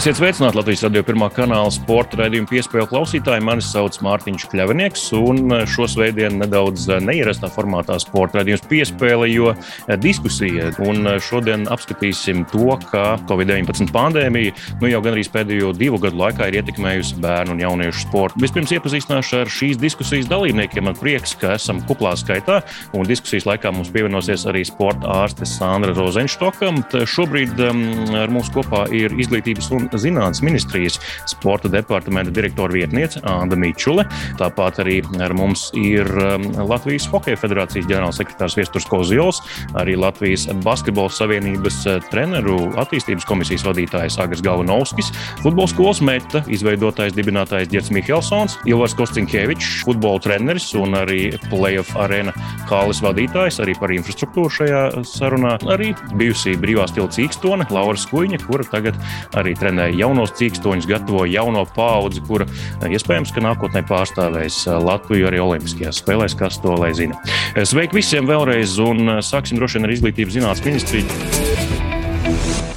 Esiet sveicināti Latvijas radio pirmā kanāla sporta raidījuma piespēļu klausītāji. Mani sauc Mārtiņš Kļavinieks, un šo svētdienu nedaudz neierastā formātā sporta raidījums piespēle, jo diskusija. Un šodien apskatīsim to, kā Covid-19 pandēmija nu jau gandrīz pēdējo divu gadu laikā ir ietekmējusi bērnu un jauniešu sportu. Vispirms iepazīstināšu ar šīs diskusijas dalībniekiem. Man prieks, ka esam kuplā skaitā, un diskusijas laikā mums pievienosies arī sporta ārste Sandra Rozenštoka. Šobrīd um, ar mums kopā ir izglītības un zinātnes ministrijas sporta departamenta direktora vietniece Anna Mičule. Tāpat arī ar mums ir um, Latvijas Hokeja federācijas ģenerālsekretārs Viesturs Kozjols, arī Latvijas Basketbola savienības uh, treneru attīstības komisijas vadītājs Agris Galvanovskis, futbola skolas meta izveidotājs, dibinātājs Džets Mihelsons, Ilvars Kostinkēvičs, futbola treneris un arī playoff arēna kālis vadītājs arī par infrastruktūru šajā sarunā. Arī bijusī brīvā stila cīkstone Laura Skuiņa, kura tagad arī treneris trenē jaunos cīkstoņus, gatavo jauno paudzi, kura iespējams, ka nākotnē pārstāvēs Latviju arī Olimpiskajās spēlēs, kas to lai zina. Sveiki visiem vēlreiz, un sāksim droši vien ar izglītības zinātnes ministriju.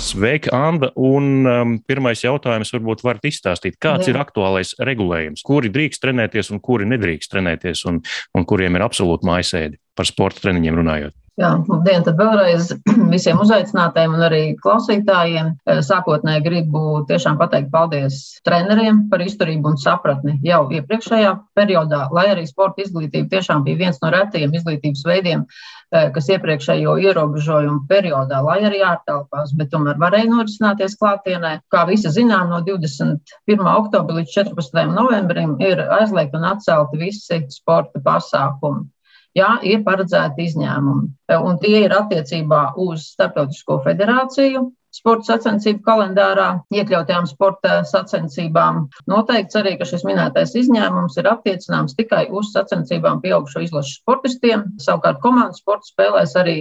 Sveika, Anna. Un um, pirmais jautājums varbūt varat izstāstīt, kāds Jā. ir aktuālais regulējums, kuri drīkst trenēties un kuri nedrīkst trenēties, un, un kuriem ir absolūti mājasēdi par sporta treniņiem runājot. Jā, labdien, tad vēlreiz visiem uzaicinātājiem un arī klausītājiem. Eh, sākotnēji gribu tiešām pateikt paldies treneriem par izturību un sapratni jau iepriekšējā periodā, lai arī sporta izglītība tiešām bija viens no retajiem izglītības veidiem, eh, kas iepriekšējo ierobežojumu periodā, lai arī ārtelpās, bet tomēr varēja norisināties klātienē. Kā visi zinām, no 21. oktobra līdz 14. novembrim ir aizliegti un atcelti visi sporta pasākumi. Jā, ir paredzēti izņēmumi, un tie ir attiecībā uz Startautisko federāciju, sporta sacensību kalendārā, iekļautajām sporta sacensībām. Noteikts arī, ka šis minētais izņēmums ir attiecināms tikai uz sacensībām pieaugušo izlašu sportistiem. Savukārt komandas sporta spēlēs arī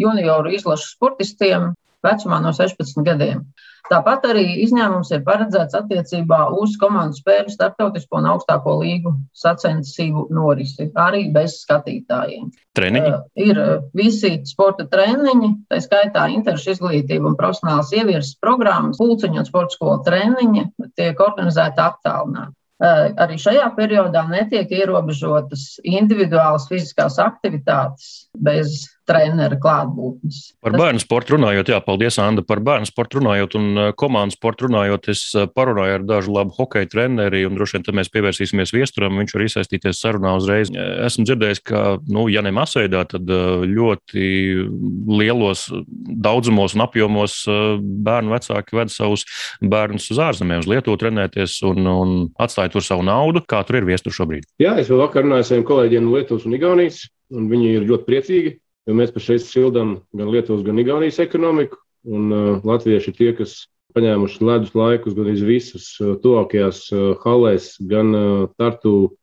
junioru izlašu sportistiem vecumā no 16 gadiem. Tāpat arī izņēmums ir paredzēts attiecībā uz komandu spēļu starptautisko un augstāko līgu sacensību norisi, arī bez skatītājiem. Treniņi? Uh, ir visi sporta treniņi, tā skaitā interešu izglītība un profesionāls ievirzes programmas, pulciņu un sporta skolu treniņi tiek organizēti attālināti. Arī šajā periodā netiek ierobežotas individuālas fiziskās aktivitātes bez treneru klātbūtnes. Par bērnu sportu runājot, jā, paldies, Anna. Par bērnu sportu runājot un uh, komandu sportu runājot, es uh, parunāju ar dažu labu hokeja treneri, un droši vien mēs pievērsīsimies viesturam. Viņš var iesaistīties sarunā uzreiz. Esmu dzirdējis, ka, nu, ja ne masveidā, tad uh, ļoti lielos daudzumos un apjomos bērnu vecāki ved savus bērnus uz ārzemēm, uz Lietuvu trenēties un, un atstāja tur savu naudu. Kā tur ir viestur šobrīd? Jā, es vēl vakar runāju ar saviem kolēģiem no Lietuvas un Igaunijas, un viņi ir ļoti priecīgi jo mēs pašreiz sildām gan Lietuvas, gan Igaunijas ekonomiku. Un uh, latvieši ir tie, kas paņēmuši ledus laikus gan iz visas uh, tuvākajās uh, halēs, gan uh, Tartu,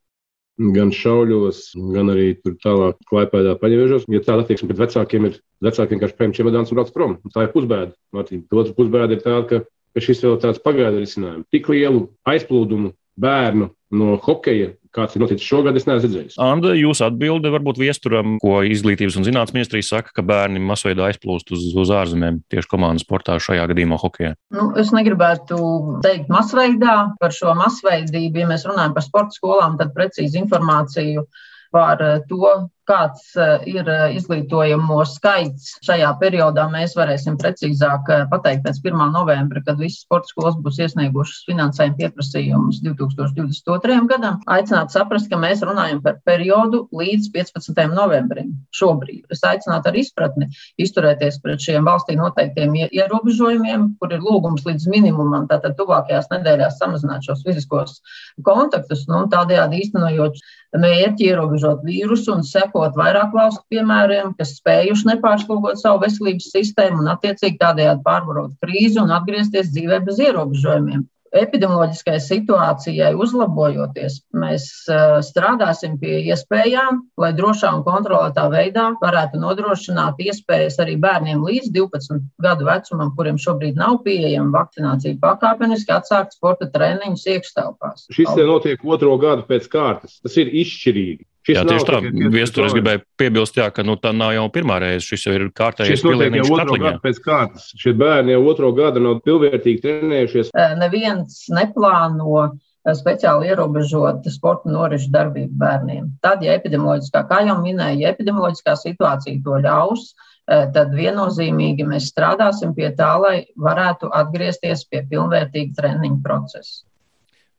gan Šauļos, gan arī tur tālāk Klaipēdā paņēmušos. Ja tāda attieksme pret vecākiem ir, vecāki vienkārši paņem čemodāns un brauc prom. Un tā ir pusbēda. Otra pusbēda ir tāda, ka, ka šis vēl tāds pagaidu risinājums. Tik lielu aizplūdumu bērnu no hokeja kāds ir noticis šogad, es neesmu redzējis. Anda, jūsu atbilde varbūt viesturam, ko izglītības un zinātnes ministrija saka, ka bērni masveidā aizplūst uz, uz ārzemēm tieši komandas sportā šajā gadījumā hokeja? Nu, es negribētu teikt masveidā par šo masveidību. Ja mēs runājam par sporta skolām, tad precīzi informāciju par to, kāds eh, ir eh, izglītojamo skaits šajā periodā, mēs varēsim precīzāk eh, pateikt pēc 1. novembra, kad visas sporta skolas būs iesniegušas finansējumu pieprasījumus 2022. gadam. Aicināt saprast, ka mēs runājam par periodu līdz 15. novembrim. Šobrīd es aicinātu ar izpratni izturēties pret šiem valstī noteiktiem ierobežojumiem, kur ir lūgums līdz minimumam, tātad tuvākajās nedēļās samazināt šos fiziskos kontaktus, nu, tādējādi īstenojot mērķi ierobežot vīrusu un sekot sekot vairāk valstu piemēriem, kas spējuši nepārslogot savu veselības sistēmu un attiecīgi tādējādi pārvarot krīzi un atgriezties dzīvē bez ierobežojumiem epidemioloģiskai situācijai uzlabojoties, mēs strādāsim pie iespējām, lai drošā un kontrolētā veidā varētu nodrošināt iespējas arī bērniem līdz 12 gadu vecumam, kuriem šobrīd nav pieejama vakcinācija, pakāpeniski atsākt sporta treniņus iekštelpās. Šis te notiek otro gadu pēc kārtas. Tas ir izšķirīgi. Šis jā, tieši tā. Viestur es gribēju piebilst, jā, ka nu, tā nav jau pirmā reize. Šis jau ir pilnīgi otro gadu pēc kārtas. Šie bērni jau otro gadu nav pilnvērtīgi trenējušies. Neviens neplāno speciāli ierobežot sporta norišu darbību bērniem. Tad, ja epidemioloģiskā, kā jau minēju, ja epidemioloģiskā situācija to ļaus, tad viennozīmīgi mēs strādāsim pie tā, lai varētu atgriezties pie pilnvērtīga treniņa procesa.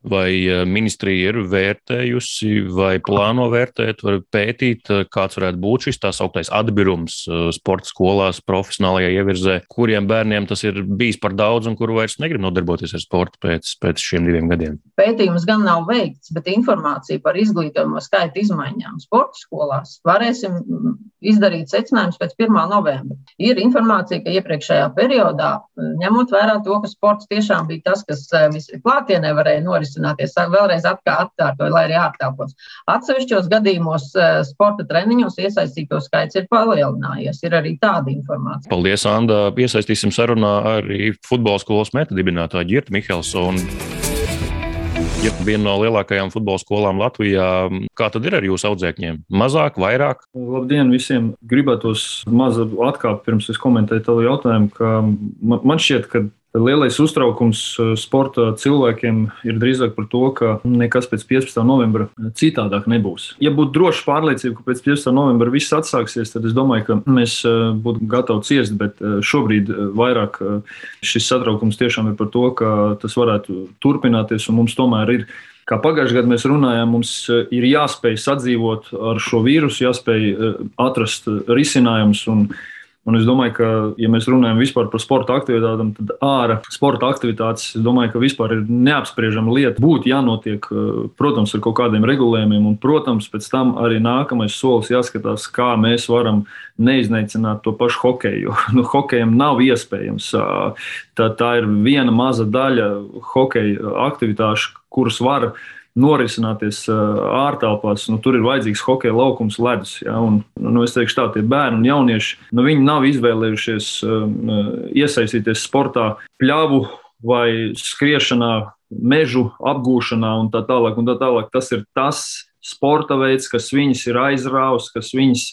Vai eh, ministrija ir vērtējusi vai plāno vērtēt, vai pētīt, eh, kāds varētu būt šis tā sauktais atbirums eh, sporta skolās, profesionālajā ievirzē, kuriem bērniem tas ir bijis par daudz un kuru vairs negrib nodarboties ar sportu pēc, pēc šiem diviem gadiem? Pētījums gan nav veikts, bet informācija par izglītojumu skaita izmaiņām sporta skolās varēsim izdarīt secinājumus pēc 1. novembra. Ir informācija, ka iepriekšējā periodā, ņemot vērā to, ka sports tiešām bija tas, kas visklātienē varēja norisināt, norisināties. Vēlreiz atkārtoju, lai arī ārtelpos. Atsevišķos gadījumos eh, sporta treniņos iesaistīto skaits ir palielinājies. Ir arī tāda informācija. Paldies, Anna. Iesaistīsim sarunā arī futbola skolas metodibinātāju Girtu Mihelsonu. Ja viena no lielākajām futbola skolām Latvijā, kā tad ir ar jūsu audzēkņiem? Mazāk, vairāk? Labdien visiem! Gribētos mazu atkāpt pirms es komentēju tavu jautājumu, ka man šķiet, ka Lielais uztraukums eh, sporta cilvēkiem ir drīzāk par to, ka nekas pēc 15. novembra citādāk nebūs. Ja būtu droša pārliecība, ka pēc 15. novembra viss atsāksies, tad es domāju, ka mēs eh, būtu gatavi ciest, bet eh, šobrīd vairāk šis satraukums tiešām ir par to, ka tas varētu turpināties un mums tomēr ir. Kā pagājušajā gadā mēs runājām, mums ir jāspēj sadzīvot ar šo vīrusu, jāspēj atrast risinājumus. Un es domāju, ka, ja mēs runājam vispār par sporta aktivitātēm, tad ārā sporta aktivitātes, es domāju, ka vispār ir neapspriežama lieta. Būtu jānotiek, eh, protams, ar kaut kādiem regulējumiem, un, protams, pēc tam arī nākamais solis jāskatās, kā mēs varam neiznīcināt to pašu hokeju. Nu, hokejam nav iespējams. Tā, tā ir viena maza daļa hokeja aktivitāšu, kuras var norisināties ārtelpās, nu, tur ir vajadzīgs hokeja laukums, ledus. Ja, un, nu, es teikšu, tā tie bērni un jaunieši, nu, viņi nav izvēlējušies iesaistīties sportā, pļāvu vai skriešanā, mežu apgūšanā un tā tālāk. Un tā tālāk. Tas ir tas sporta veids, kas viņus ir aizrāvis, kas viņus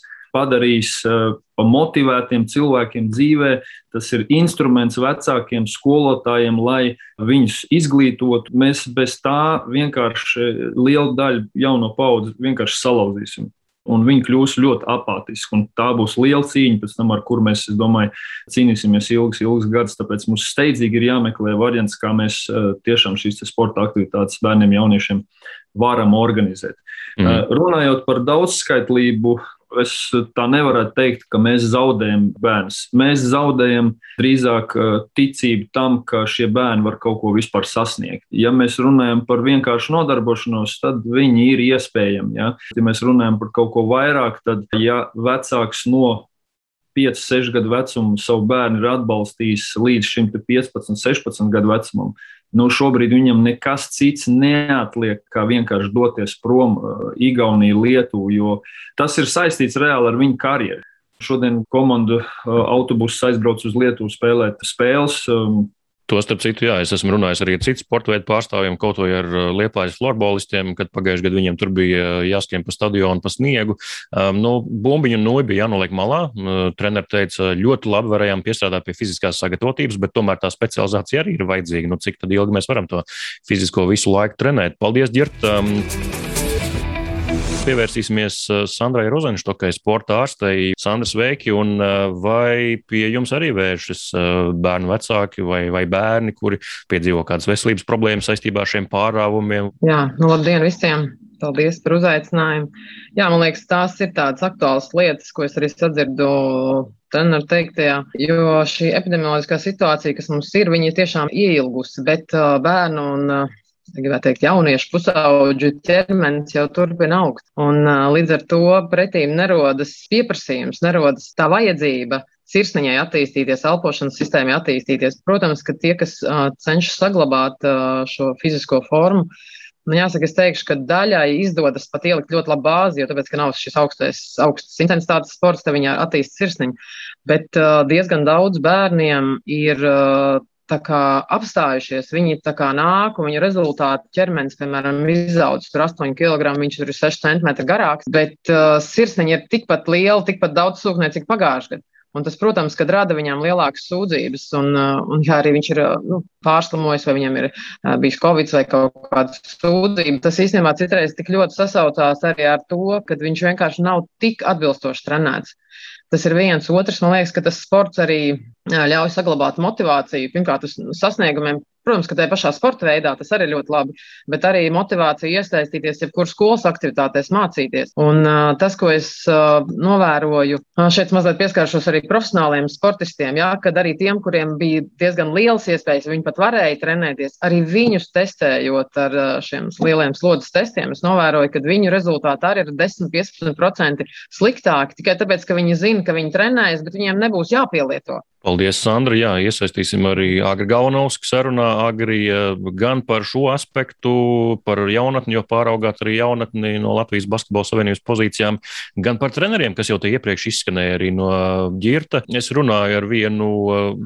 padarījis motivētiem cilvēkiem dzīvē. Tas ir instruments vecākiem skolotājiem, lai viņus izglītotu. Mēs bez tā vienkārši lielu daļu jauno paudzi vienkārši salauzīsim. Un viņi kļūs ļoti apātiski. Tā būs liela cīņa, pēc tam, ar kuru mēs, domāju, cīnīsimies ilgus, ilgus gadus. Tāpēc mums steidzīgi ir jāmeklē variants, kā mēs tiešām šīs sporta aktivitātes bērniem, jauniešiem varam organizēt. Mm. Runājot par daudzskaitlību, es tā nevaru teikt, ka mēs zaudējam bērnus. Mēs zaudējam drīzāk uh, ticību tam, ka šie bērni var kaut ko vispār sasniegt. Ja mēs runājam par vienkāršu nodarbošanos, tad viņi ir iespējami. Ja, ja mēs runājam par kaut ko vairāk, tad ja vecāks no 5, 6 gadu vecuma savu bērnu ir atbalstījis līdz šim 15, 16 gadu vecumam, Nu, šobrīd viņam nekas cits neatliek, kā vienkārši doties prom uh, Igauniju, Lietuvu, jo tas ir saistīts reāli ar viņu karjeru. Šodien komandu uh, autobuss aizbrauc uz Lietuvu spēlēt spēles. To starp citu, jā, es esmu runājis arī ar citu sporta veidu pārstāvjiem, kaut vai ar uh, liepājas florbolistiem, kad pagājušajā gadā viņiem tur bija uh, jāskiem pa stadionu, pa sniegu. Um, nu, bumbiņu noju bija jānoliek malā. Uh, Trener teica, ļoti labi varējām piestrādāt pie fiziskās sagatavotības, bet tomēr tā specializācija arī ir vajadzīga. Nu, cik ilgi mēs varam to fizisko visu laiku trenēt? Paldies, Girt! Um, Pievērsīsimies uh, Sandrai Rozenštokai, sporta ārstei. Sandra, sveiki! Un uh, vai pie jums arī vēršas uh, bērnu vecāki vai, vai bērni, kuri piedzīvo kādas veselības problēmas saistībā ar šiem pārāvumiem? Jā, nu labdien visiem! Paldies par uzaicinājumu. Jā, man liekas, tās ir tādas aktuālas lietas, ko es arī sadzirdu treneru teiktajā, jo šī epidemioloģiskā situācija, kas mums ir, viņa ir tiešām ielgusi, bet bērnu un gribētu teikt, jauniešu pusauģu ķermenis jau turpina augt. Un līdz ar to pretīm nerodas pieprasījums, nerodas tā vajadzība sirsniņai attīstīties, elpošanas sistēmai attīstīties. Protams, ka tie, kas cenšas saglabāt šo fizisko formu, nu, jāsaka, es teikšu, ka daļai izdodas pat ielikt ļoti labu bāzi, jo tāpēc, ka nav šis augstais, augsts intensitātes sports, tad viņa attīstīja sirsniņu. Bet uh, diezgan daudz bērniem ir uh, apstājušies. Viņi nāk un viņu rezultāti ķermenis, piemēram, izaudzis tur 8 kg, viņš tur ir 6 cm garāks, bet uh, sirsniņa ir tikpat liela, tikpat daudz sūknē, cik pagājušajā gadā. Un tas, protams, kad rada viņām lielākas sūdzības, un, uh, un ja arī viņš ir uh, nu, pārslimojis, vai viņam ir uh, bijis covid vai kaut kāda sūdzība, tas īstenībā citreiz tik ļoti sasaucās arī ar to, ka viņš vienkārši nav tik atbilstoši trenēts. Tas ir viens. Otrs, man liekas, ka tas sports arī ļauj saglabāt motivāciju. Pirmkārt, uz sasniegumiem, Protams, ka tajā pašā sporta veidā tas arī ļoti labi, bet arī motivācija iesaistīties jebkuras skolas aktivitātēs, mācīties. Un uh, tas, ko es uh, novēroju, šeit mazliet pieskāršos arī profesionāliem sportistiem, jā, kad arī tiem, kuriem bija diezgan lielas iespējas, viņi pat varēja trenēties, arī viņus testējot ar uh, šiem lieliem slodzes testiem, es novēroju, ka viņu rezultāti arī ir 10-15% sliktāki tikai tāpēc, ka viņi zina, ka viņi trenējas, bet viņiem nebūs jāpielieto. Paldies, Sandra. Jā, iesaistīsim arī Agri Galvanovsku sarunā. Agri gan par šo aspektu, par jaunatni, jo pāraugāt arī jaunatni no Latvijas Basketbola Savienības pozīcijām, gan par treneriem, kas jau te iepriekš izskanēja arī no ģirta. Es runāju ar vienu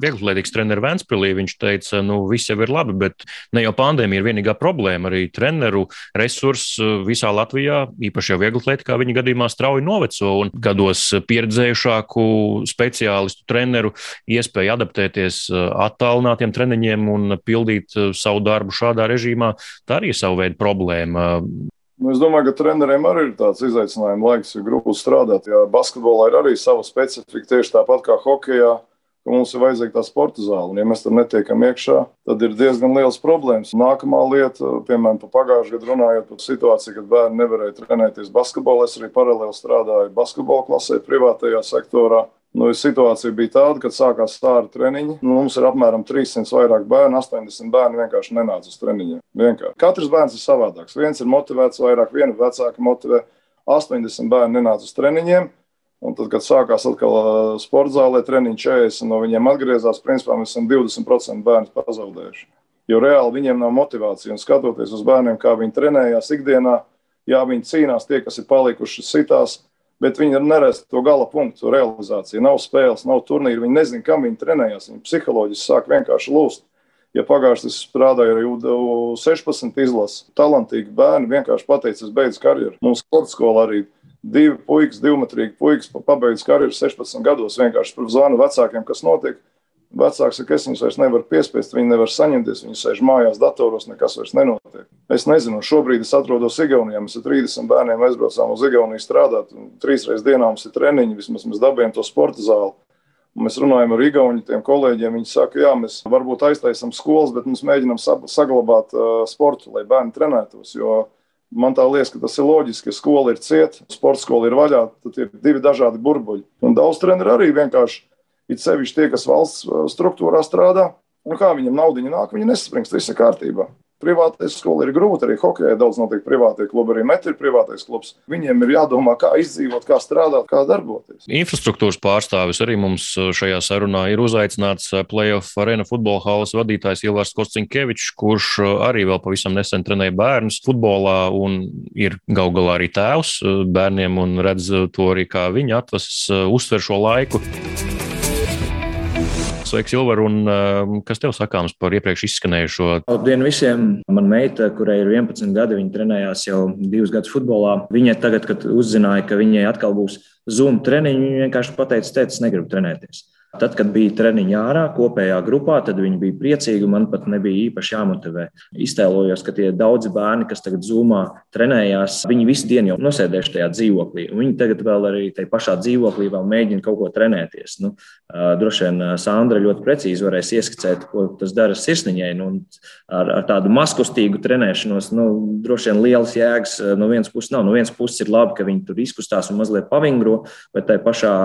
vieglatlētīgas treneru Vēnspilī. Viņš teica, nu, viss jau ir labi, bet ne jau pandēmija ir vienīgā problēma. Arī treneru resurss visā Latvijā, īpaši jau vieglatlētikā, viņa gadījumā strauji noveco un gados pieredzējušāku speciālistu treneru iespēja adaptēties eh, attālinātiem treniņiem un pildīt eh, savu darbu šādā režīmā, tā arī ir sava veida problēma. Nu, es domāju, ka treneriem arī ir tāds izaicinājums laiks, ir grūti strādāt. Jā, basketbolā ir arī sava specifika, tieši tāpat kā hokeja ka mums ir vajadzīga tā sporta zāle. Un, ja mēs tur netiekam iekšā, tad ir diezgan liels problēmas. Nākamā lieta, piemēram, par pagājušā gadu runājot par situāciju, kad bērni nevarēja trenēties basketbolā. Es arī paralēli strādāju basketbola klasē, privātajā sektorā. Nu, situācija bija tāda, kad sākās stāra treniņi. Nu, mums ir apmēram 300 vairāk bērnu, 80 bērni vienkārši nenāca uz treniņiem. Vienkārši. Katrs bērns ir savādāks. Viens ir motivēts vairāk, viena vecāka motivē. 80 bērni nenāca uz treniņiem. Un tad, kad sākās atkal sporta zālē treniņš 40, no viņiem atgriezās, principā mēs esam 20% bērnu pazaudējuši. Jo reāli viņiem nav motivācija. Un skatoties uz bērniem, kā viņi trenējās ikdienā, jā, viņi cīnās, tie, kas ir palikuši sitās, bet viņi neredzēs to gala punktu, realizāciju. Nav spēles, nav turnīru, viņi nezina, kam viņi trenējās. Viņi psiholoģiski sāk vienkārši lūst. Ja pagājušajā gadā strādāju arī U16 izlases, talantīgi bērni vienkārši pateica, es beidzu karjeru. Mūsu sporta skolā arī divi puikas, divmetrīgi puikas, pabeidz karjeru 16 gados. Vienkārši zvanu vecākiem, kas notiek. Vecāks saka, es viņus vairs nevaru piespiest, viņi nevar saņemties, viņi sēž mājās, datoros, nekas vairs nenotiek. Es nezinu, šobrīd es atrodos Igaunijā. Mēs ar 30 bērniem aizbraucām uz Igauniju strādāt. Trīs reizes dienā mums ir treniņi, vismaz mēs dabējam to sporta zāli. Mēs runājam ar Igauniem kolēģiem. Viņi saka, jā, mēs varbūt aiztaisām skolas, bet mēs mēģinām saglabāt uh, sportu, lai bērni trenētos. Jo man tā liekas, ka tas ir loģiski, ka skola ir cieta, sporta skola ir vaļā, tad ir divi dažādi burbuļi. Un daudz treneru arī vienkārši It sevišķi tie, kas valsts uh, struktūrā strādā, un kā viņam naudiņa nāk, viņi nesapringst, viss ir kārtībā. Privātais skola ir grūti, arī hokeja daudz notiek privātie klubi, arī met ir privātais klubs. Viņiem ir jādomā, kā izdzīvot, kā strādāt, kā darboties. Infrastruktūras pārstāvis arī mums uh, šajā sarunā ir uzaicināts uh, playoff arena futbola halas vadītājs Ilvars Kostinkevičs, kurš arī vēl pavisam nesen trenēja bērnus futbolā un ir gal galā arī tēvs bērniem un redz to arī, kā viņa atvases uztver šo laiku. Sveiks, Ilvar, un uh, kas tev sakāms par iepriekš izskanējušo? Labdien visiem! Man meita, kurai ir 11 gadi, viņa trenējās jau divus gadus futbolā. Viņa tagad, kad uzzināja, ka viņai atkal būs Zoom treniņi, viņa vienkārši pateica, teica, es negribu trenēties. Tad, kad bija treniņš ārā, kopējā grupā, tad viņi bija priecīgi. Man pat nebija īpaši jāmotivē. Iztēlojos, ka tie daudzi bērni, kas tagad zūmā trenējās, viņi visu dienu jau nosēdējuši tajā dzīvoklī. Viņi tagad vēl arī tajā pašā dzīvoklī mēģina kaut ko trenēties. Nu, droši vien Sandra ļoti precīzi varēs ieskicēt, ko tas dara sirsniņai. Nu, ar, ar tādu maskustīgu trenēšanos, nu, droši vien lielas jēgas no vienas puses nav. No vienas puses ir labi, ka viņi tur izkustās un mazliet pavingro, bet tajā pašā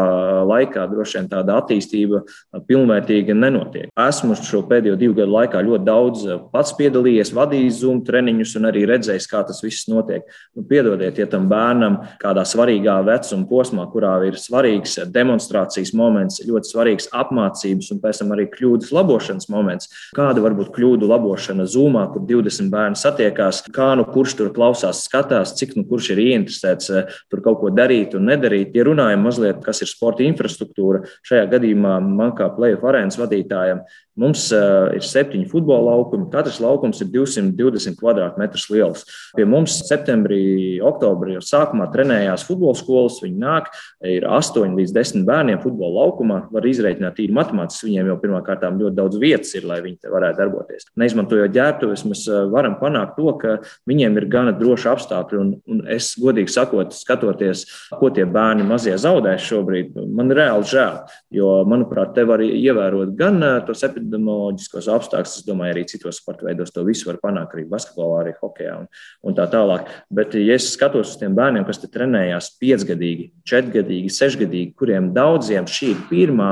laikā droši vien tāda attīstība attīstība pilnvērtīgi nenotiek. Esmu šo pēdējo divu gadu laikā ļoti daudz pats piedalījies, vadījis Zoom treniņus un arī redzējis, kā tas viss notiek. Nu, piedodiet, ja tam bērnam kādā svarīgā vecuma posmā, kurā ir svarīgs demonstrācijas moments, ļoti svarīgs apmācības un pēc tam arī kļūdas labošanas moments. Kāda var būt kļūdu labošana Zoomā, kur 20 bērni satiekās, kā nu kurš tur klausās, skatās, cik nu kurš ir ieinteresēts tur kaut ko darīt un nedarīt. Ja runājam mazliet, kas ir sporta infrastruktūra, šajā gadījumā man kā playoff arēnas vadītājam Mums uh, ir septiņi futbola laukumi. Katrs laukums ir 220 km2 liels. Pie mums septembrī, oktobrī jau sākumā trenējās futbola skolas. Viņi nāk, ir 8 līdz 10 bērniem futbola laukumā. Var izreikināt īri matemātiski. Viņiem jau pirmā kārtā ļoti daudz vietas ir, lai viņi varētu darboties. Neizmantojot ģērbtuves, mēs varam panākt to, ka viņiem ir gana droši apstākļi. Un, un es godīgi sakot, skatoties, ko tie bērni mazie zaudēs šobrīd, man reāli žēl. Jo, manuprāt, te var ievērot gan tos epidēmijas epidemioloģiskos apstākļus. Es domāju, arī citos sporta veidos to visu var panākt, arī basketbolā, arī hokeja un, un tā tālāk. Bet, ja es skatos uz tiem bērniem, kas te trenējās piecgadīgi, četrgadīgi, sešgadīgi, kuriem daudziem šī ir pirmā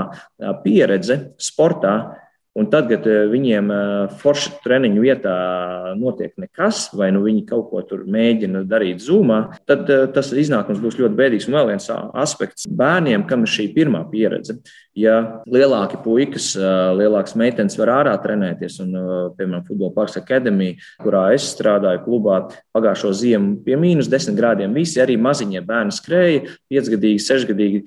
pieredze sportā, Un tad, kad viņiem forša treniņu vietā notiek nekas, vai nu viņi kaut ko tur mēģina darīt zūmā, tad tas iznākums būs ļoti bēdīgs. Un vēl viens aspekts bērniem, kam ir šī pirmā pieredze, ja lielāki puikas, lielākas meitenes var ārā trenēties, un, piemēram, Futbola Parks Academy, kurā es strādāju klubā, pagājušo ziemu pie mīnus 10 grādiem, visi arī maziņie bērni skrēja, 5-gadīgi, 6-gadīgi,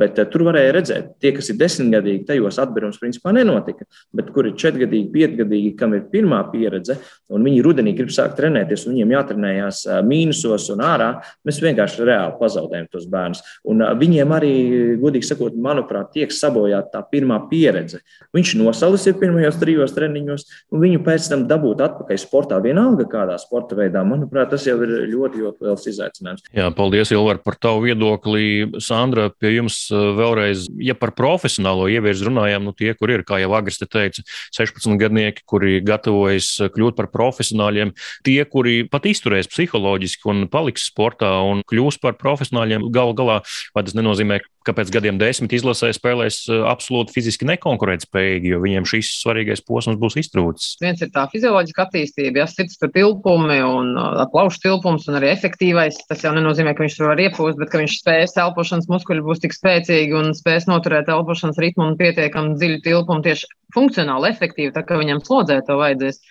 bet tur varēja redzēt, tie, kas ir 10-gadīgi, tajos atbērums principā nenotika, bet kur ir 4-gadīgi, 5-gadīgi, kam ir pirmā pieredze, un viņi rudenī grib sākt trenēties, un viņiem jātrenējās mīnusos un ārā, mēs vienkārši reāli pazaudējam tos bērnus. Un viņiem arī, godīgi sakot, manuprāt, tiek sabiedrība sabojāt tā pirmā pieredze. Viņš nosalis ir pirmajos trijos treniņos, un viņu pēc tam dabūt atpakaļ sportā, vienalga kādā sporta veidā. Manuprāt, tas jau ir ļoti, ļoti liels izaicinājums. Jā, paldies, Ilvar, par tavu viedokli. Sandra, pie jums uh, vēlreiz, ja par profesionālo ieviešu runājām, nu tie, kur ir, kā jau Agris te teica, 16 gadnieki, kuri gatavojas kļūt par profesionāļiem, tie, kuri pat izturēs psiholoģiski un paliks sportā un kļūs par profesionāļiem, gal galā, vai tas nenozīmē, ka pēc gadiem desmit izlasē spēlēs eh, absolūti fiziski nekonkurētspējīgi, jo viņiem šis svarīgais posms būs iztrūcis. Viens ir tā fizioloģiska attīstība, ja sirds tilpumi un uh, plaušu tilpums un arī efektīvais. Tas jau nenozīmē, ka viņš to var iepūst, bet ka viņš spēs elpošanas muskuļi būs tik spēcīgi un spēs noturēt elpošanas ritmu un pietiekami dziļu tilpumu tieši funkcionāli, efektīvi, tā kā viņam slodzē to vajadzēs.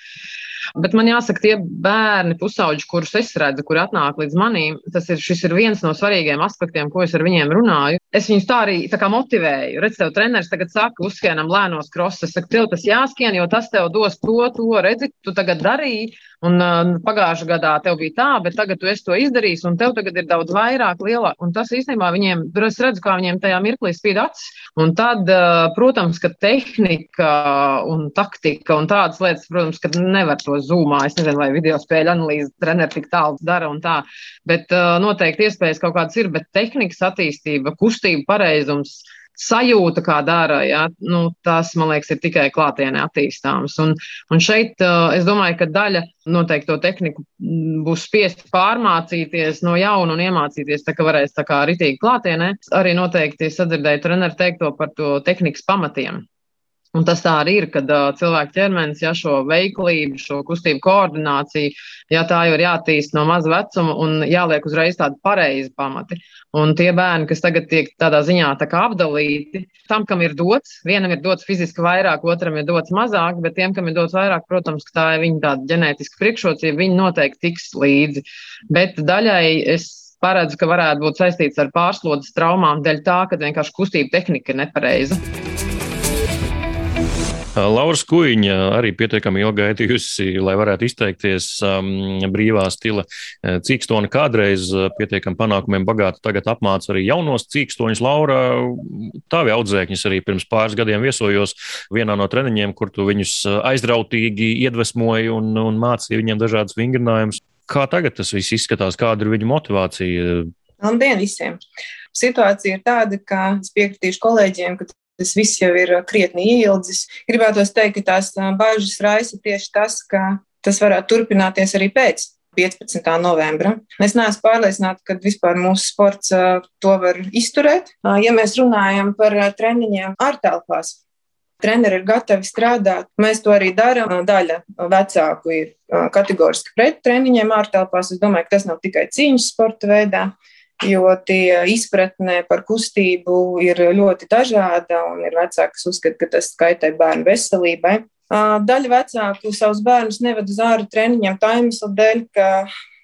Bet man jāsaka, tie bērni, pusauģi, kurus es redzu, kur atnāk līdz manim, tas ir, ir viens no svarīgiem aspektiem, ko es ar viņiem runāju. Es viņus tā arī tā motivēju. Redz, tev treneris tagad saka, uzskienam lēnos krosus. Es saku, tev tas jāskiem, jo tas tev dos to, to, redzi, tu tagad darīji. Un uh, pagājušā gadā tev bija tā, bet tagad tu esi to izdarījis, un tev tagad ir daudz vairāk, lielāk. Un tas īstenībā viņiem, es redzu, kā viņiem tajā mirklī spīd acis. Un tad, uh, protams, ka tehnika un taktika un tādas lietas, protams, ka nevar to zūmā. Es nezinu, vai video spēļu analīze treneri tik tālu dara un tā. Bet uh, noteikti iespējas kaut kādas ir, bet tehnikas attīstība, kustība pareizums sajūta, kā dara, ja, nu, tas, man liekas, ir tikai klātienē attīstāms. Un, un šeit es domāju, ka daļa noteikti to tehniku būs spiest pārmācīties no jauna un iemācīties, tā kā varēs tā kā ritīgi klātienē. Arī noteikti sadzirdēju treneru teikto par to tehnikas pamatiem. Un tas tā arī ir, kad uh, cilvēka ķermenis, ja šo veiklību, šo kustību koordināciju, ja tā jau ir jātīst no maza vecuma un jāliek uzreiz tādi pareizi pamati. Un tie bērni, kas tagad tiek tādā ziņā tā apdalīti, tam, kam ir dots, vienam ir dots fiziski vairāk, otram ir dots mazāk, bet tiem, kam ir dots vairāk, protams, tā ir viņa tāda ģenētiska priekšrocība, viņi noteikti tiks līdzi. Bet daļai es paredzu, ka varētu būt saistīts ar pārslodzes traumām dēļ tā, ka vienkārši kustība tehnika ir nepareiza. Laura Skuiņa arī pietiekami ilgi gaidījusi, lai varētu izteikties um, brīvā stila cīkstoni. Kādreiz pietiekami panākumiem bagāta, tagad apmāca arī jaunos cīkstoņus. Laura, tavi audzēkņus arī pirms pāris gadiem viesojos vienā no treniņiem, kur tu viņus aizrautīgi iedvesmoji un, un mācīji viņiem dažādas vingrinājumus. Kā tagad tas viss izskatās, kāda ir viņu motivācija? Labdien visiem! Situācija ir tāda, ka es piekritīšu kolēģiem, ka tas viss jau ir uh, krietni ieildzis. Gribētos teikt, ka tās uh, bažas raisa tieši tas, ka tas varētu turpināties arī pēc 15. novembra. Es neesmu pārliecināta, ka vispār mūsu sports uh, to var izturēt. Ja mēs runājam par treniņiem ārtelpās, treneri ir gatavi strādāt. Mēs to arī darām. Daļa vecāku ir kategoriski pret treniņiem ārtelpās. Es domāju, ka tas nav tikai cīņas sporta veidā jo tie izpratne par kustību ir ļoti dažāda, un ir vecāki, kas uzskata, ka tas kaitē bērnu veselībai. Daļa vecāku savus bērnus neved uz ārā treniņiem tā iemesla dēļ, ka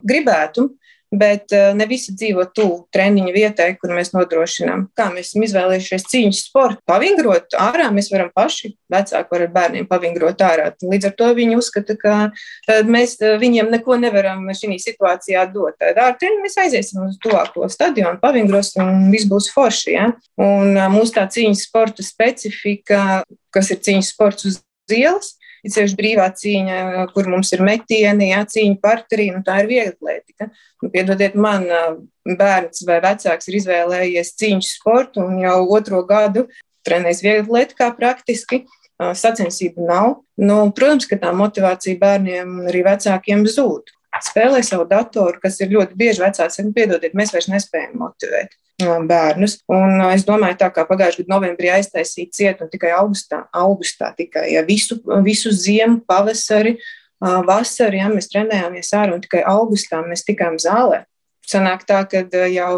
gribētu, bet eh, ne visi dzīvo tuvu treniņu vietai, kur mēs nodrošinām. Kā mēs esam izvēlējušies cīņas sportu, pavingrot ārā, mēs varam paši, vecāki var ar bērniem pavingrot ārā. Līdz ar to viņi uzskata, ka eh, mēs eh, viņiem neko nevaram šī situācijā dot. Tad ar treniņu mēs aiziesim uz tuvāko stadionu, pavingrosim un viss būs forši. Ja? Un mūsu tā cīņas sporta specifika, kas ir cīņas sports uz ielas, ir sevišķi brīvā cīņa, kur mums ir metieni, jā, cīņa parterī, un tā ir vieglatlētika. Nu, piedodiet man, bērns vai vecāks ir izvēlējies cīņas sportu un jau otro gadu trenēs vieglatlētikā praktiski. Sacensību nav. Nu, protams, ka tā motivācija bērniem un arī vecākiem zūd. Spēlē savu datoru, kas ir ļoti bieži vecāks, un piedodiet, mēs vairs nespējam motivēt bērnus. Un es domāju, tā kā pagājušajā gadā novembrī aiztaisīja cietu un tikai augustā, augustā tikai ja, visu, visu ziemu, pavasari, vasaru, ja mēs trenējāmies ārā un tikai augustā mēs tikām zālē. Sanāk tā, ka jau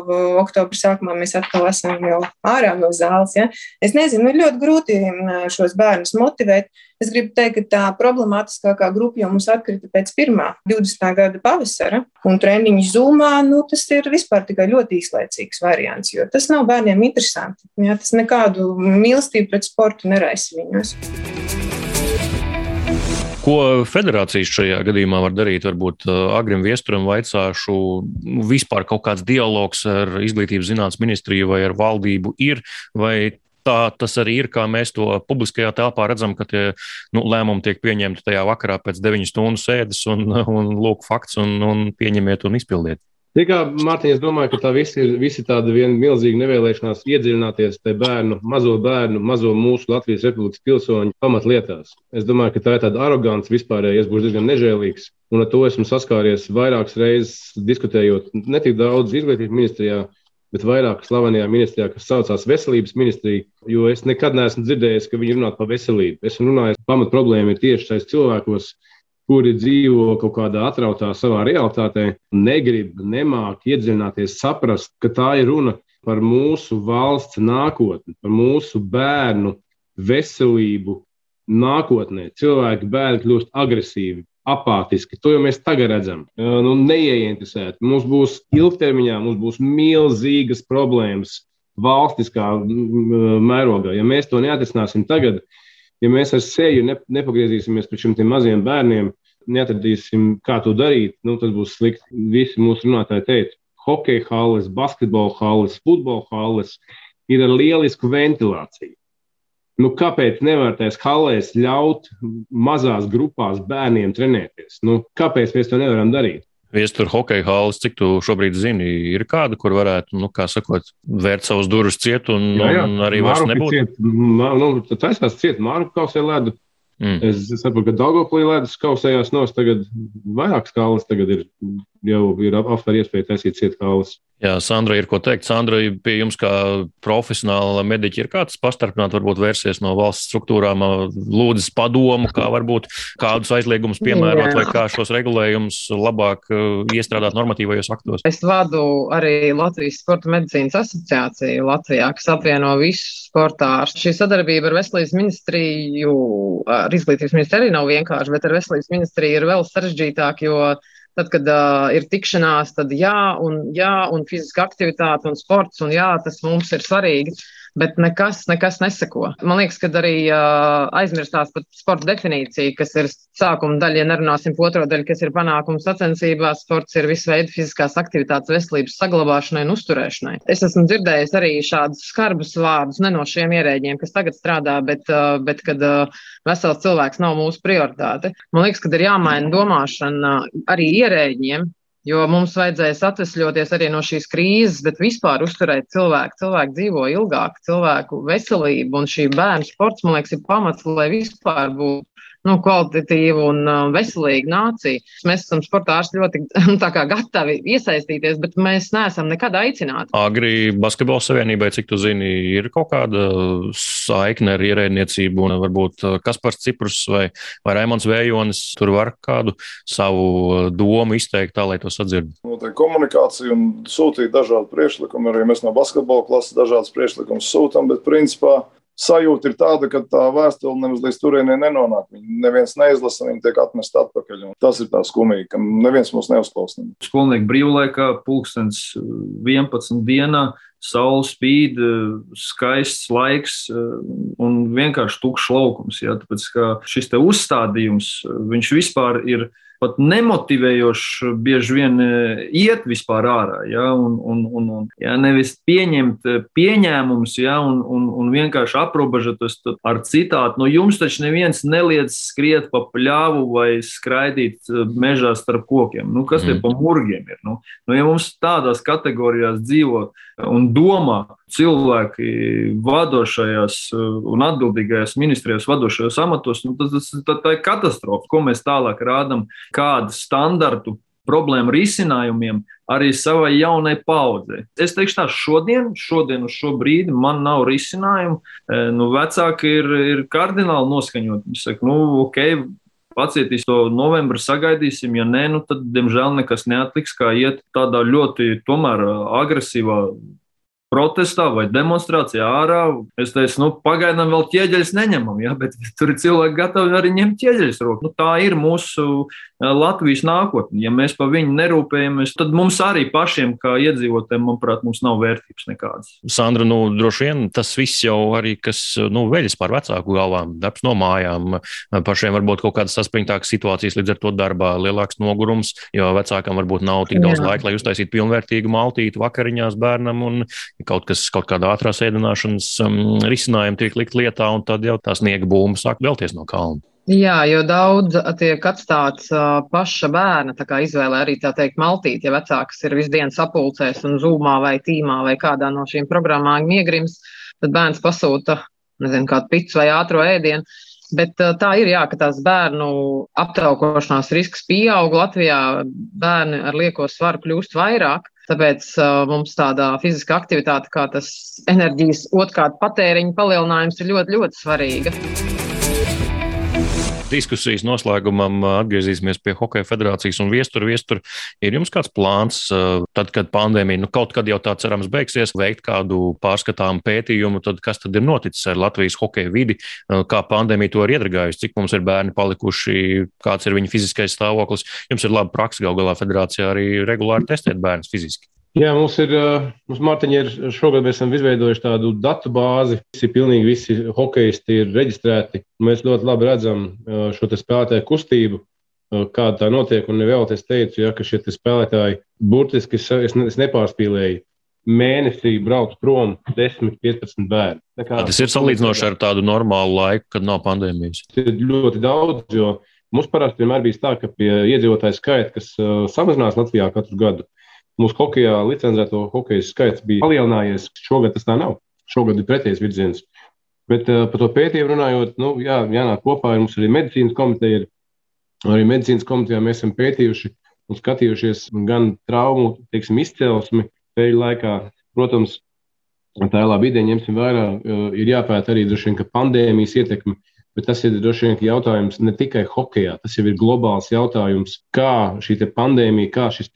oktobra sākumā mēs atkal esam jau ārā no zāles. Ja? Es nezinu, ir ļoti grūti šos bērnus motivēt. Es gribu teikt, ka tā problemātiskākā grupa jau mums atkrita pēc pirmā 20. gada pavasara, un treniņu zūmā, nu, tas ir vispār tikai ļoti īslaicīgs variants, jo tas nav bērniem interesanti. Jā, tas nekādu mīlestību pret sportu neraisa viņos. Ko federācijas šajā gadījumā var darīt? Varbūt uh, Agrim Viesturam vaicāšu, nu, vispār kaut kāds dialogs ar Izglītības zinātnes ministriju vai ar valdību ir, vai tā tas arī ir, kā mēs to publiskajā telpā redzam, ka tie nu, lēmumi tiek pieņemti tajā vakarā pēc 9 stundu sēdes un, un lūk, fakts un, un pieņemiet un izpildiet. Tikā, Mārtiņ, es domāju, ka tā viss ir visi tāda milzīga nevēlēšanās iedziļināties tajā bērnu, mazo bērnu, mazo mūsu Latvijas Republikas pilsoņu pamatlietās. Es domāju, ka tā ir tāda arogants vispārēji, es būšu diezgan nežēlīgs. Un ar to esmu saskāries vairākas reizes diskutējot ne tik daudz izglītības ministrijā, bet vairāk slavenajā ministrijā, kas saucās Veselības ministrija, jo es nekad neesmu dzirdējis, ka viņi runātu par veselību. Es runāju, pamat problēma ir tieši šais cilvēkos, kuri dzīvo kaut kādā atrautā savā realitātē, negrib, nemāk iedziļināties, saprast, ka tā ir runa par mūsu valsts nākotni, par mūsu bērnu veselību nākotnē. Cilvēki, bērni kļūst agresīvi, apātiski. To jau mēs tagad redzam. Nu, neieinteresēti. Mums būs ilgtermiņā mums būs milzīgas problēmas valstiskā mērogā. Ja mēs to neatrisināsim tagad, ja mēs ar seju ne, nepagriezīsimies pret šiem maziem bērniem, neatradīsim, kā to darīt, nu, tas būs slikti. Visi mūsu runātāji teica, hokeja halles, basketbola halles, futbola halles ir ar lielisku ventilāciju. Nu, kāpēc nevar tajās halēs ļaut mazās grupās bērniem trenēties? Nu, kāpēc mēs to nevaram darīt? Viestur hokeja halas, cik tu šobrīd zini, ir kāda, kur varētu, nu, kā sakot, vērt savus durvis ciet un, jā, jā. un arī vairs nebūtu? Ciet, nu, tas tās ciet, Mārku kausē ledu. Mm. Es saprotu, ka Dagoplī ledus kausējās nos, tagad vairākas kalas, tagad ir jau ir aptver iespēja taisīt ciet kalas. Jā, Sandra, ir ko teikt. Sandra, pie jums kā profesionāla mediķa ir kāds pastarpināt, varbūt vērsies no valsts struktūrām, lūdzas padomu, kā varbūt kādus aizliegumus piemērot Jā. vai kā šos regulējumus labāk iestrādāt normatīvajos aktos? Es vadu arī Latvijas Sporta medicīnas asociāciju Latvijā, kas apvieno visus sportārs. Šī sadarbība ar Veselības ministriju, ar izglītības ministriju arī nav vienkārši, bet ar Veselības ministriju ir vēl sarežģītāk, jo Tad, kad uh, ir tikšanās, tad jā, un, jā, un fiziska aktivitāte un sports, un jā, tas mums ir svarīgi bet nekas, nekas neseko. Man liekas, ka arī uh, aizmirstās pat sporta definīcija, kas ir sākuma daļa, ja nerunāsim par otro daļu, kas ir panākums sacensībās. Sports ir visu veidu fiziskās aktivitātes veselības saglabāšanai un uzturēšanai. Es esmu dzirdējis arī šādus skarbus vārdus, ne no šiem ierēģiem, kas tagad strādā, bet, uh, bet kad uh, vesels cilvēks nav mūsu prioritāte. Man liekas, ka ir jāmaina domāšana arī ierēģiem, Jo mums vajadzēs atvesļoties arī no šīs krīzes, bet vispār uzturēt cilvēku. Cilvēki dzīvo ilgāk, cilvēku veselību un šī bērnu sports, man liekas, ir pamats, lai vispār būtu nu, kvalitatīva un uh, veselīga nācija. Mēs esam sportā ārsti ļoti nu, gatavi iesaistīties, bet mēs neesam nekad aicināti. Agri Basketbola savienībai, cik tu zini, ir kaut kāda saikne ar ierēdniecību, un varbūt uh, Kaspars Ciprus vai, vai Raimons Vējonis tur var kādu savu domu izteikt tā, lai to sadzird. Notiek komunikācija un sūtīt dažādu priekšlikumu. Arī mēs no basketbola klases dažādas priekšlikumus sūtām, bet principā sajūta ir tāda, ka tā vēstule nemaz līdz turienei nenonāk. Viņa neviens neizlasa, viņa tiek atmesta atpakaļ. Tas ir tā skumīgi, ka neviens mūs neuzklausās. Skolnieku brīvlaikā, pulkstenis 11 dienā. Saule spīd, skaists laiks un vienkārši tukšs laukums. Ja? Tāpēc šis uzstādījums, viņš vispār ir pat nemotivējoši bieži vien e, iet vispār ārā. Ja, un, un, un, un, ja, nevis pieņemt e, pieņēmumus, ja, un, un, un vienkārši aprobežoties ar citātu. Nu, jums taču neviens neliedz skriet pa pļāvu vai skraidīt e, mežā starp kokiem. Nu, kas mm. tie pa murgiem ir? Nu, nu, ja mums tādās kategorijās dzīvo un domā cilvēki vadošajās un atbildīgajās ministrijās, vadošajos amatos, nu, tas, tas, tā, tā ir katastrofa, ko mēs tālāk rādām kādu standartu problēmu risinājumiem arī savai jaunai paudzei. Es teikšu, tā šodien, šodien uz šo brīdi man nav risinājumu. E, nu, vecāki ir, ir kardināli noskaņoti. Viņi saka, nu, ok, pacietīs to novembri, sagaidīsim. Ja nē, nu, tad, diemžēl, nekas neatliks, kā iet tādā ļoti tomēr agresīvā protestā vai demonstrācijā ārā. Es teicu, nu, pagaidām vēl ķieģeļus neņemam, ja, bet tur ir cilvēki gatavi arī ņemt ķieģeļus roku. Nu, tā ir mūsu Latvijas nākotne. Ja mēs par viņu nerūpējamies, tad mums arī pašiem, kā iedzīvotājiem, manuprāt, mums nav vērtības nekādas. Sandra, nu, droši vien tas viss jau arī, kas nu, veļas par vecāku galvām, darbs no mājām, pašiem varbūt kaut kādas saspringtākas situācijas, līdz ar to darbā lielāks nogurums, jo vecākam varbūt nav tik daudz Jā. laika, lai uztaisītu pilnvērtīgu maltīti vakariņās bērnam un kaut kas, kaut kāda ātrās ēdināšanas um, risinājuma tiek likt lietā, un tad jau tā sniega būma sāk vēlties no kalna. Jā, jo daudz tiek atstāts uh, paša bērna izvēlē arī tā teikt maltīt, ja vecāks ir visu dienu sapulcēs un zūmā vai tīmā vai kādā no šīm programmām iegrims, tad bērns pasūta, nezinu, kādu picu vai ātro ēdienu. Bet uh, tā ir, jā, ka tās bērnu aptaukošanās risks pieaug. Latvijā bērni ar lieko svaru kļūst vairāk. Tāpēc uh, mums tāda fiziska aktivitāte, kā tas enerģijas otrkārt patēriņa palielinājums, ir ļoti, ļoti svarīga diskusijas noslēgumam atgriezīsimies pie Hokeja federācijas un viestura. Viestur, ir jums kāds plāns, tad, kad pandēmija nu, kaut kad jau tā cerams beigsies, veikt kādu pārskatāmu pētījumu, tad kas tad ir noticis ar Latvijas hokeja vidi, kā pandēmija to ir iedragājusi, cik mums ir bērni palikuši, kāds ir viņu fiziskais stāvoklis. Jums ir laba praksa, gal galā federācijā arī regulāri testēt bērnus fiziski. Jā, mums ir, mums Mārtiņa ir šogad mēs esam izveidojuši tādu datu bāzi. Visi, pilnīgi visi hokeisti ir reģistrēti. Mēs ļoti labi redzam šo spēlētāju kustību, kāda tā notiek. Un vēl es teicu, ja, ka šie spēlētāji burtiski, es, es nepārspīlēju, mēnesī brauc prom 10, 15 bērni. Kā, tas ir salīdzinoši ar tādu normālu laiku, kad nav pandēmijas. Ir ļoti daudz, jo mums parasti vienmēr bija tā, ka pie iedzīvotāju skaita, kas samazinās Latvijā katru gadu, Mūsu hokeja licencēto hokeja skaits bija palielinājies. Šogad tas tā nav. Šogad ir pretējs virziens. Bet uh, par to pētījumu runājot, nu, jā, jānāk kopā ar mums arī medicīnas komiteja. Ir. Arī medicīnas komitejā mēs esam pētījuši un skatījušies gan traumu teiksim, izcelsmi pēļu laikā. Protams, tā ir laba ideja, ņemsim vērā. Uh, ir jāpēta arī droši vien pandēmijas ietekme. Bet tas ir droši vien jautājums ne tikai hokeja, tas jau ir globāls jautājums, kā šī pandēmija, kā šis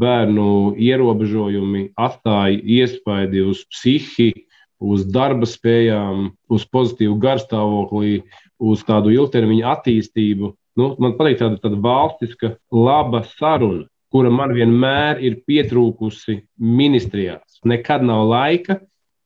bērnu ierobežojumi atstāja iespaidu uz psihi, uz darba spējām, uz pozitīvu garstāvokli, uz tādu ilgtermiņa attīstību. Nu, man patīk tāda, tāda valstiska, laba saruna, kura man vienmēr ir pietrūkusi ministrijās. Nekad nav laika,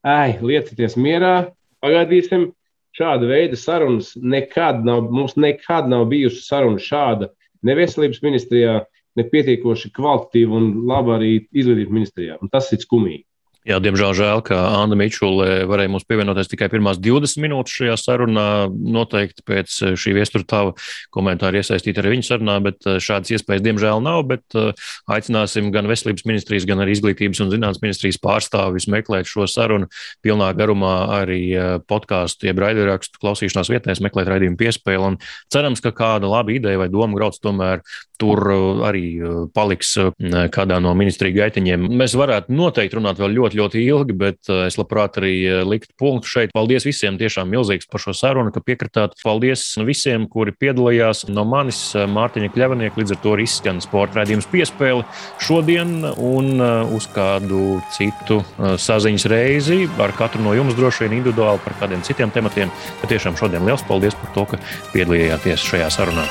ej, liecieties mierā, pagaidīsim. Šāda veida sarunas nekad nav, mums nekad nav bijusi saruna šāda ne veselības ministrijā, nepietiekoši kvalitatīva un laba arī izglītības ministrijā. Un tas ir skumīgi. Jā, diemžēl žēl, ka Anna Mičule varēja mums pievienoties tikai pirmās 20 minūtes šajā sarunā. Noteikti pēc šī viestura tava komentāra iesaistīt arī viņa sarunā, bet eh, šādas iespējas diemžēl nav. Bet eh, aicināsim gan Veselības ministrijas, gan arī Izglītības un zinātnes ministrijas pārstāvis meklēt šo sarunu pilnā garumā arī eh, podkāstu, jeb raidierakstu klausīšanās vietnēs, meklēt raidījumu piespēli. Un cerams, ka kāda laba ideja vai doma grauds tomēr tur arī paliks kādā no ministriju gaitiņiem. Mēs varētu noteikti runāt vēl ļoti, ļoti ilgi, bet es labprāt arī liktu punktu šeit. Paldies visiem tiešām milzīgs par šo sarunu, ka piekritāt. Paldies visiem, kuri piedalījās no manis, Mārtiņa Kļavanieka. Līdz ar to arī izskan sporta raidījums piespēle šodien un uz kādu citu saziņas reizi ar katru no jums droši vien individuāli par kādiem citiem tematiem. Bet tiešām šodien liels paldies par to, ka piedalījāties šajā sarunā.